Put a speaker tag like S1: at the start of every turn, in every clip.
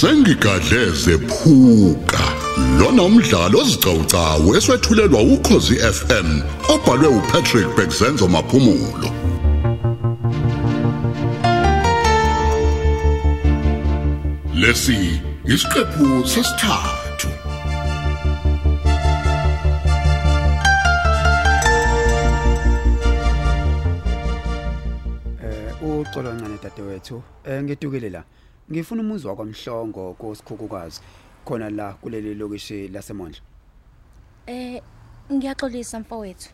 S1: sengigadleze phuka lona umdlalo ozicawucawu eswetshulelwa ukhozi FM obhalwe uPatrick Bekzenzo maphumulo lesi isiqephu sesithathu
S2: Eh uxolo ncane dadewethu. Eh ngidukile la. Ngifuna umuzi wakwamhlongo kosikhukukazi khona la kuleli lokishi lasemondla.
S3: Eh ngiyaxolisa mfowethu.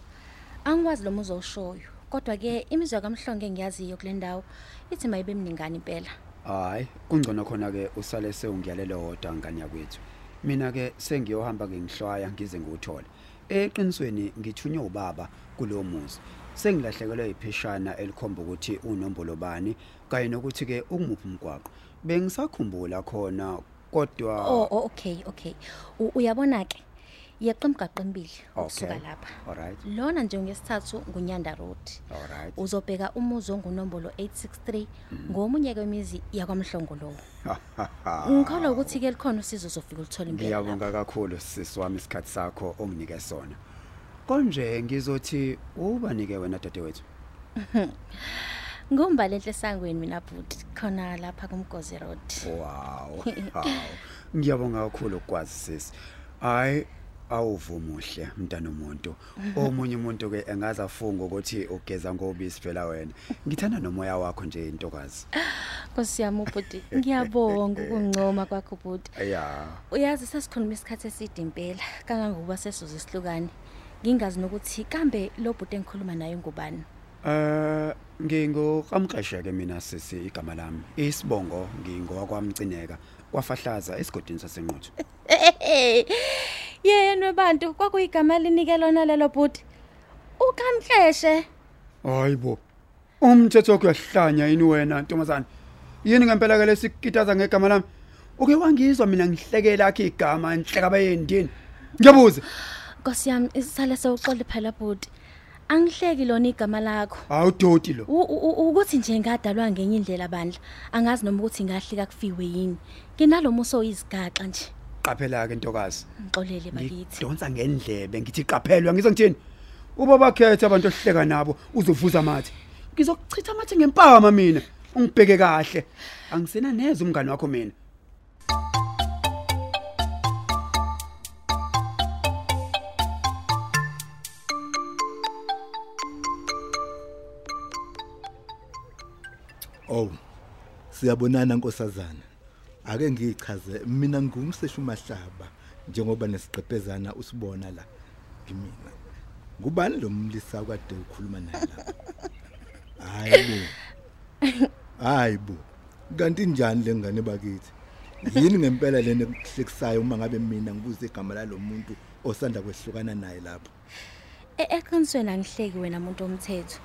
S3: Angikwazi lo muzo oshoyo. Kodwa ke imizwa kaMhlonge engiyaziyo kule ndawo ithi mayibe mningani impela.
S2: Hayi, kungcono khona ke usale sewungiyalelo hoda ngani yakwethu. Mina ke sengiyohamba ngihlwaya ngize ngiwuthole. Eqinisweni ngithunywe ubaba kulowo muzi. Sengilahlekelwe ipheshana elikhomba ukuthi unombolo bani kanye nokuthi ke ungumuphi umgwaqo. Bengisakhumbula khona kodwa
S3: Oh oh, okay okay. U- Uyabona ke? Yeqa emgaqo embili
S2: Okay.
S3: ukusuka lapha.
S2: Alright.
S3: Lona nje ngesithathu ngunyanda road.
S2: Alright.
S3: Uzobheka umuzi ongunombolo 863 ngomunye kwemizi yakwamhlongo lowo. Ngikholwa ukuthi ke likhona usizo uzofika ulithola impela. lapha.
S2: Ngiyabonga kakhulu sisi wami isikhathi sakho onginike sona. Konje ngizothi ubanike wena dadewethu.
S3: Ngumba lenhle sangweni mina bhuti khona lapha kumgozi road.
S2: Wow. Haw. Ngiyabonga kakhulu ukwazi sisi. Hayi awuvumuhle mntana umuntu. Omunye umuntu ke engaza funga ukuthi ugeza ngobisi phela wena. Ngithanda nomoya wakho nje intokazi.
S3: Nkosi yami ubhuti ngiyabonga ukungcoma kwakho bhuti.
S2: Yeah.
S3: Uyazi sesikhuluma isikhathi eside impela kangangokuba sesuze isihlukane. Ngingazi nokuthi kambe lo bhuti engikhuluma naye ngubani.
S2: Eh ngingokamqeshe ke mina sisi igama lami. Isibongo ngingowakwamcineka kwafahlaza esigodini sasenquthu.
S3: Yena bantu kwakuyigama linikelona lelo bhuti. Ukamhleshe.
S2: Hayibo. Umthetho kuyahlanya yini wena Ntombazana? Yini ngempela ke lesikitaza ngegama lami? Uke wangizwa mina ngihlekela akhe igama inhleka bayendini. Ngiyabuza.
S3: Nkosi yami isale sewuxole phela bhuti. Angihleki lona igama lakho.
S2: Awudoti lo.
S3: Ukuthi nje ngadalwa ngenye indlela bandla angazi noma ukuthi ngahlika kufiwe yini nginalomuso izigaxa nje
S2: Qaphela ke ntokazi.
S3: ngixolele bakithi
S2: Ngidonsa ngendlebe ngithi qaphelwa ngizwe ngithini? Uba bakhethe abantu ohleka nabo uzovuza amathi. Ngizokuchitha amathi ngempama mina. Ungibheke kahle. Angisena neze umngani wakho mina.
S4: Oh. Siyabonana nkosazana. Ake ngichaze mina ngumseshi uMahlaba njengoba nesiqephezana usibona la kimina. Ngubani lo mlisa kade ukhuluma naye la? Hayibo. Hayibo. Kanti njani lengane bakithi? Yini ngempela lena kuhlekisayo uma ngabe mina ngibuza igama lalomuntu osanda kwehlukana naye lapha?
S3: E- eqinisweni angihleki wena muntu omthetho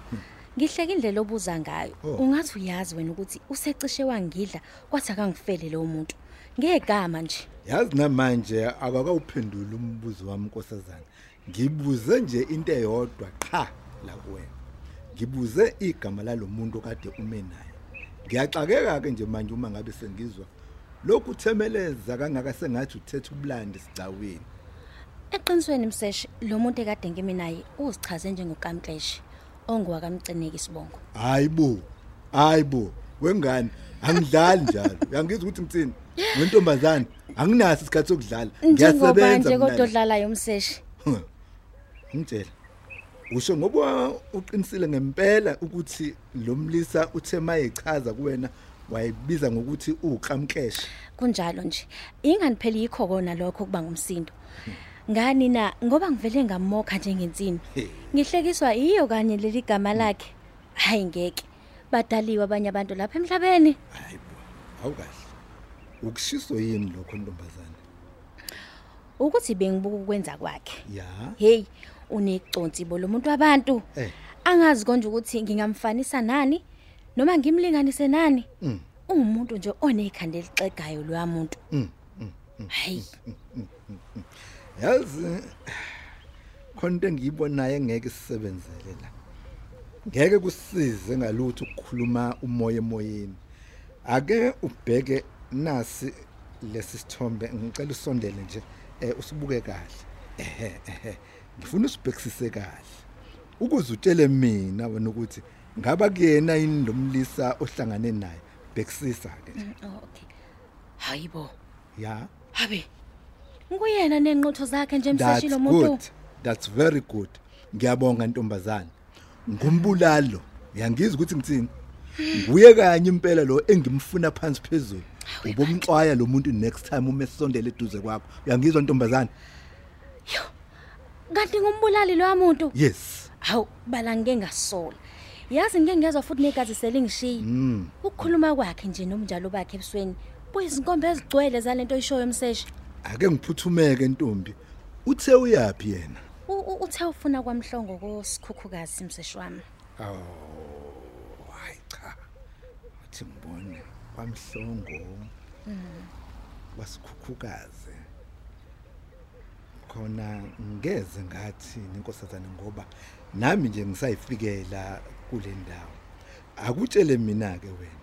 S3: ngihleka indlela obuza ngayo
S4: Oh.
S3: ungathi uyazi wena ukuthi usecishe wangidla kwathi akangifele lowo muntu ngegama nje
S4: Yazi namanje akakawuphendula umbuzo wami nkosazana. Ngibuze nje into eyodwa qha la kuwena. Ngibuze igama lalomuntu kade ume naye. Ngiyaxakeka ke nje manje uma ngabe sengizwa lokhu themeleza kangaka sengathi uthetha ubulandi sicaweni.
S3: eqinisweni mseshi lo muntu ekade ngimi naye uzichaze njengokamxeshi ongowakamcineki isibongo
S4: Hayibo. Hayibo. Wengane angidlali njalo. Uyangizwa ukuthi ngitsini? Wentombazane anginaso isikhathi sokudlala.
S3: njengoba nje kodwa odlalayo umseshi
S4: Ngitshela. Usho ngoba uqinisile ngempela ukuthi lo mlisa uthe mayechaza kuwena wayebiza ngokuthi uqamkeshe.
S3: kunjalo nje ingani phela yikho kona lokho kuba ngumsindo ngani na ngoba ngivele ngamokha njengensini ngihlekiswa iyo kanye leli gama lakhe hayi ngeke badaliwe abanye abantu lapha emhlabeni
S4: Hayibo. Awukahle. Ukushiso yini lokho ntombazane?
S3: ukuthi bengibuka ukwenza kwakhe
S4: Ya.
S3: hey uneconsi bo lo muntu wabantu
S4: Eh.
S3: angazi konje ukuthi ngingamfanisa nani noma ngimlinganise nani
S4: Mm.
S3: umuntu nje onekhanda elixegayo lo muntu
S4: Mm.
S3: hayi
S4: Yazi khona into engiyibonayo engeke sisebenzele la. Ngeke kusize ngalutho ukukhuluma umoya emoyeni. Ake ubheke nasi lesi sithombe ngicela usondele nje eh usibuke kahle ehe ehe ngifuna usibhekisise kahle ukuze utshele mina wena ukuthi ngaba kuyena yini lomlisa ohlangane naye bhekisisa ke
S3: Mm, Oh okay. Hayibo.
S4: ya
S3: Habe. Nguyena nenqotho zakhe nje
S4: that's
S3: emsashilo umuntu.
S4: good that's very good ngiyabonga ntombazana ngumbulalo yangizwa ukuthi ngitsini nguye kanye impela lo engimfuna phansi phezulu ubomxwaya lo muntu next time uma esondele eduze kwakho uyangizwa ntombazana
S3: Kanti ngumbulali lo muntu.
S4: yes
S3: Hawu bala ngeke ngasola. Yazi ngeke ngezwe futhi negazi selingishiya.
S4: mm
S3: Ukukhuluma kwakhe nje nomnjalo bakhe ebusweni. Buyizinkombe ezigcwele zalento oyishoyo emseshi.
S4: Ake ngiphuthumeke ntombi. Uthe uyapi yena?
S3: U- u- Uthe ufuna kwamhlongo kosikhukhukazi imseshi wami.
S4: oh hayi cha. Uthi ngibone kwamhlongo. Wasikhukhukazi khona ngeze ngathi inkosazana ngoba nami nje ngisayifikela kule ndawo. Akutshele mina ke wena.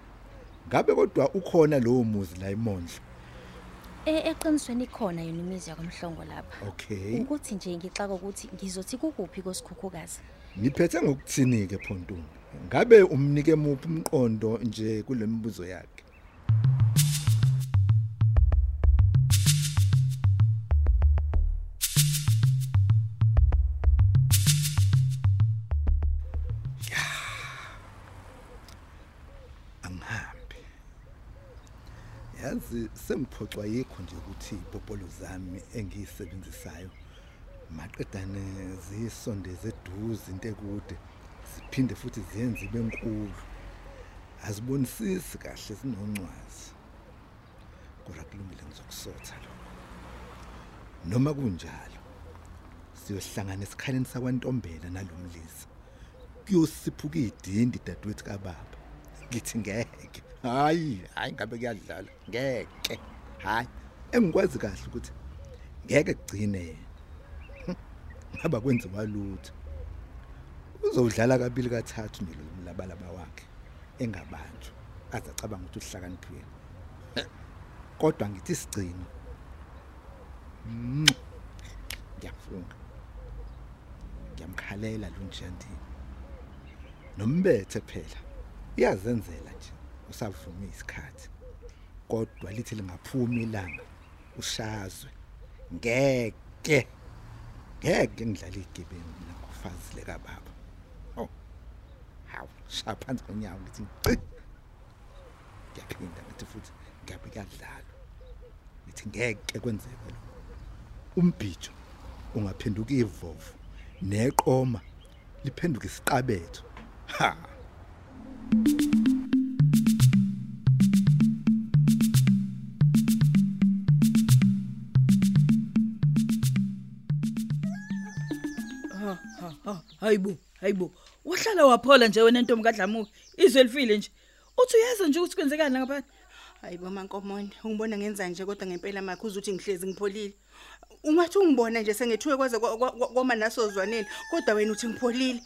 S4: Ngabe kodwa ukhona lowo muzi la imondlo?
S3: Eh eqinisweni ikhona yona imizi yakwamhlongo lapha.
S4: okay
S3: Ukuthi nje ngixaka ukuthi ngizothi kukuphi kosikhukhukazi.
S4: ngiphethe ngokuthini ke phontumbi ngabe umnike muphi umqondo nje kulemibuzo yakhe sengiphoxwa yikho nje ukuthi ibhobholo zami engiyisebenzisayo maqedane zisondeze eduze into ekude ziphinde futhi ziyenze ibe nkulu. Azibonisisi kahle sinoncwazi kodwa kulungile ngizokusotha lo noma kunjalo siyohlangana esikhaleni sakwantombela nalomlisi kuyosiphuka idindi dadewethu kababa. Ngithi ngeke. Hayi hayi ngabe kuyadlala ngeke. Hayi engikwazi kahle ukuthi ngeke kugcine yena ngaba kwenziwa lutho. Uzowudlala kabili kathathu nje lo mlabalaba wakhe engabanjwa azacabanga ukuthi uhlakaniphile. Kodwa ngithi sigcino Mm. ngiyafunga. Ngiyamkhalela lo njandini nombethe phela iyazenzela nje. Usavuma isikhathi kodwa lithi lingaphuma ilanga ushazwe. Ngeke ngeke ngidlale igebengu mina ngofazi leka baba oh hawu shaya phansi konyawo ngithi nci ngiyaphinda ngithi futhi ngiyabe kuyadlalwa? Ngithi ngeke kwenzeke lo umbhijo ungaphenduka ivovu neqoma liphenduka isiqabetho.
S5: Ha! Hayibo hayibo wahlala waphola nje wena ntombi kadlamuka. Izwe elifile nje. Uthi uyazi nje ukuthi kwenzekani ngapha
S6: hayi bomankomondi ungibona ngenza nje kodwa ngempela makho uzuthi ngihlezi ngipholile. Ungathi ungibona nje sengethuwe kwaze kwa- kwa- kwa- kwama nasozwaneni kodwa wena uthi ngipholile.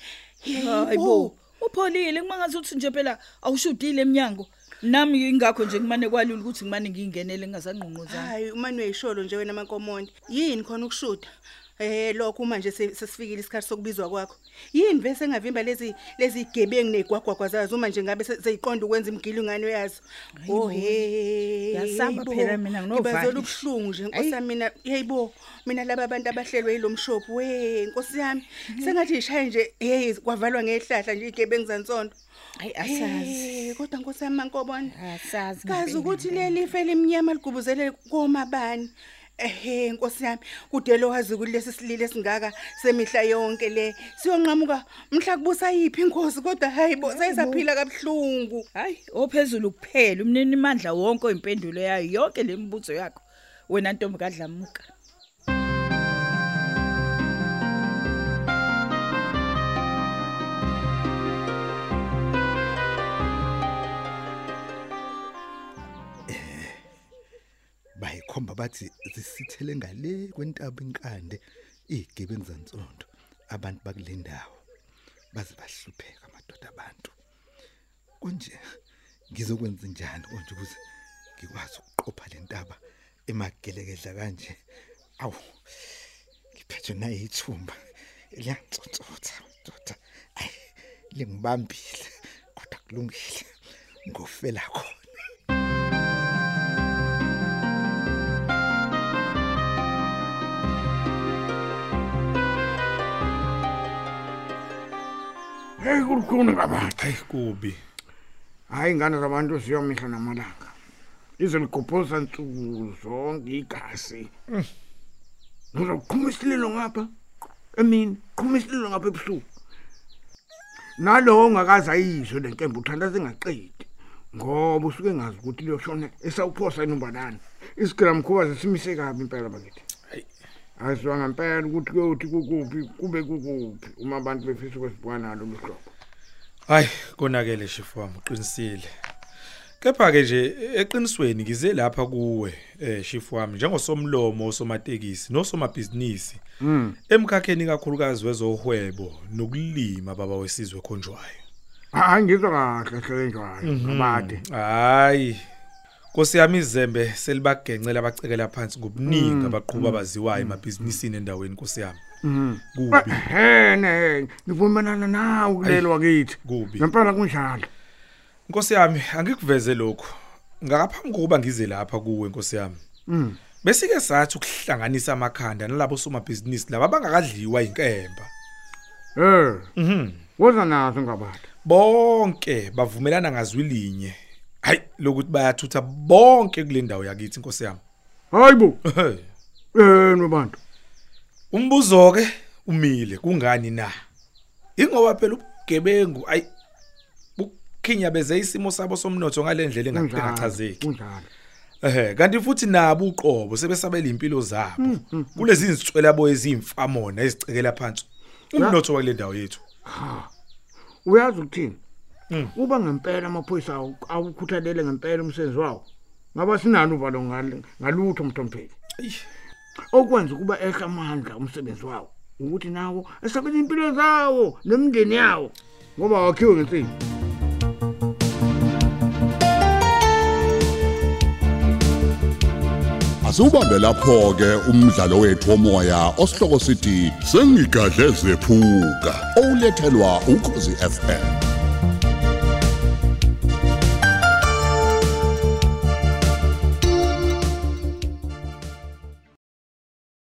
S5: Hayibo upholile. Kumangathi uthi nje phela awushudile eminyango nami ingakho nje kumane kwalula ukuthi ngimane ngingenele ngingazanqonqozana
S6: hayi umane uyayisholo nje wena mankomondi yini khona ukushuda? Eh lokho manje se- sesifikile isikhathi sokubizwa kwakho. Yini vese engavimba lezi lezi gebengu negwagwagwa zazo uma nje ngabe se- seyiqonda ukwenza imgilingane yazo. Oh hey.
S5: Ngiyasaba
S6: hayibo.
S5: phela mina nginovalo.
S6: Ngibazela ubhlungu nje
S5: Hayi.
S6: nkosi yami mina yeyibo mina laba abantu abahlelwe yilomshophu we nkosi yami sengathi ishaye nje hey kwavalwa ngehlahla nje igebengu zantsonto.
S5: hayi asazi
S6: Eh kodwa nkosi yami mankobona.
S5: asazi
S6: Kazi
S5: ngempela,
S6: ukuthi
S5: ngempela.
S6: leli ife limnyama ligubuzele komabani. Ehhe Nkosi yami kudelo wazi kulesi silile singaka semihla yonke le. Siyonqamuka mhla kubusa yipi inkosi kodwa hayibo sayisaphila kabhlungu
S5: hayi ophezulu kuphela umnini mandla wonke oyimpendulo yayo yonke lemibuzo yakho. Wena ntombi kadlamuka.
S4: Bayikhomba bathi zisithele ngale kwentaba inkande igebengu zantsonto abantu bakulendawo baze bahlupheka amadoda abantu. Konje ngizokwenza njani konje ukuze ngikwazi ukuqonda ukuqopha lentaba emagelekedla kanje? Awu ngiphethwe nayithumba liyangitsotsa doda ayi lingibambile kodwa kulungile. Ngofela khona.
S7: Hey kulikhuni ngabantu.
S8: hayi kubi
S7: Hayi ingane zabantu siyomihla namalanga. Ize ligobhoza nsuku zonke igazi. Ngizoqhuma isililo ngapha. Emini qhuma isililo ngapha ebusuku. Nalo ongakaza ayizwe lenkembu uthanda singaqedi. Ngoba usuke ngazi ukuthi liyoshona esawuphosa inombanana. Isigram khuba sesimise kabi impela bakithi.
S8: Hayi.
S7: Azwa ngempela ukuthi kuyothi kukuphi kube kukuphi uma abantu befisa ukwesibona nalo mhlobo.
S8: hayi konakele shifu wami uqinisile kepha ke nje eqinisweni ngize lapha kuwe eh shifu wami njengosomlomo osomatekisi nosomabhizinisi emkhakheni kakhulukazi wezohwebo nokulima baba wesizwe khonjwayo
S7: Hayi ngizwa kahle hle njalo. Abade.
S8: hayi Nkosi yami izembe selibagencela abacekela phansi ngobuningi abaqhuba abaziwayo emabhizinisini endaweni Nkosi yami. Kubi.
S7: Hene, ngivumelana nawe kulelo wakithi.
S8: kubi.
S7: Ngempela kunjalo.
S8: Nkosi yami angikuveze lokho ngakaphambi kokuba ngize lapha kuwe Nkosi yami
S7: Mm.
S8: Besike sathi ukuhlanganisa amakhanda nalabo somabhizinisi laba bangakadliwa inkemba
S7: Eh,
S8: Mhm.
S7: woza nazo ngabade.
S8: bonke bavumelana ngazwilinye. Hayi lokuthi bayathutha bonke kule ndawo yakithi Nkosi yami
S7: Hayibo, eh nobantu.
S8: Umbuzo ke umile kungani na? Ingoba phela ubugebengu ay bukhinyabeze isimo sabo somnotho ngalendlela engachazeki.
S7: Kunjalo.
S8: Ehhe kanti futhi nabo uqobo sebesabela impilo zabo. Kulezi izitswela bo ezimfamona ezicekela phansi. Umnotho wakule ndawo yethu.
S7: Uyazi ukuthini?
S8: Mm.
S7: Uba ngempela amaphoyisa awu- awukhuthalele ngempela umsebenzi wawo. Ngaba sinalo uvalo ngale- ngalutho mthompheli.
S8: Eish.
S7: Okwenza kuba ehla amandla umsebenzi wawo. Ukuthi nawo esabela impilo zawo nemindeni yawo. Ngoba wakhiwe ngensimbi.
S1: Asubambe lapho ke umdlalo wethu womoya osihloko sithi sengigadle zephuka olethelwa ukhozi FM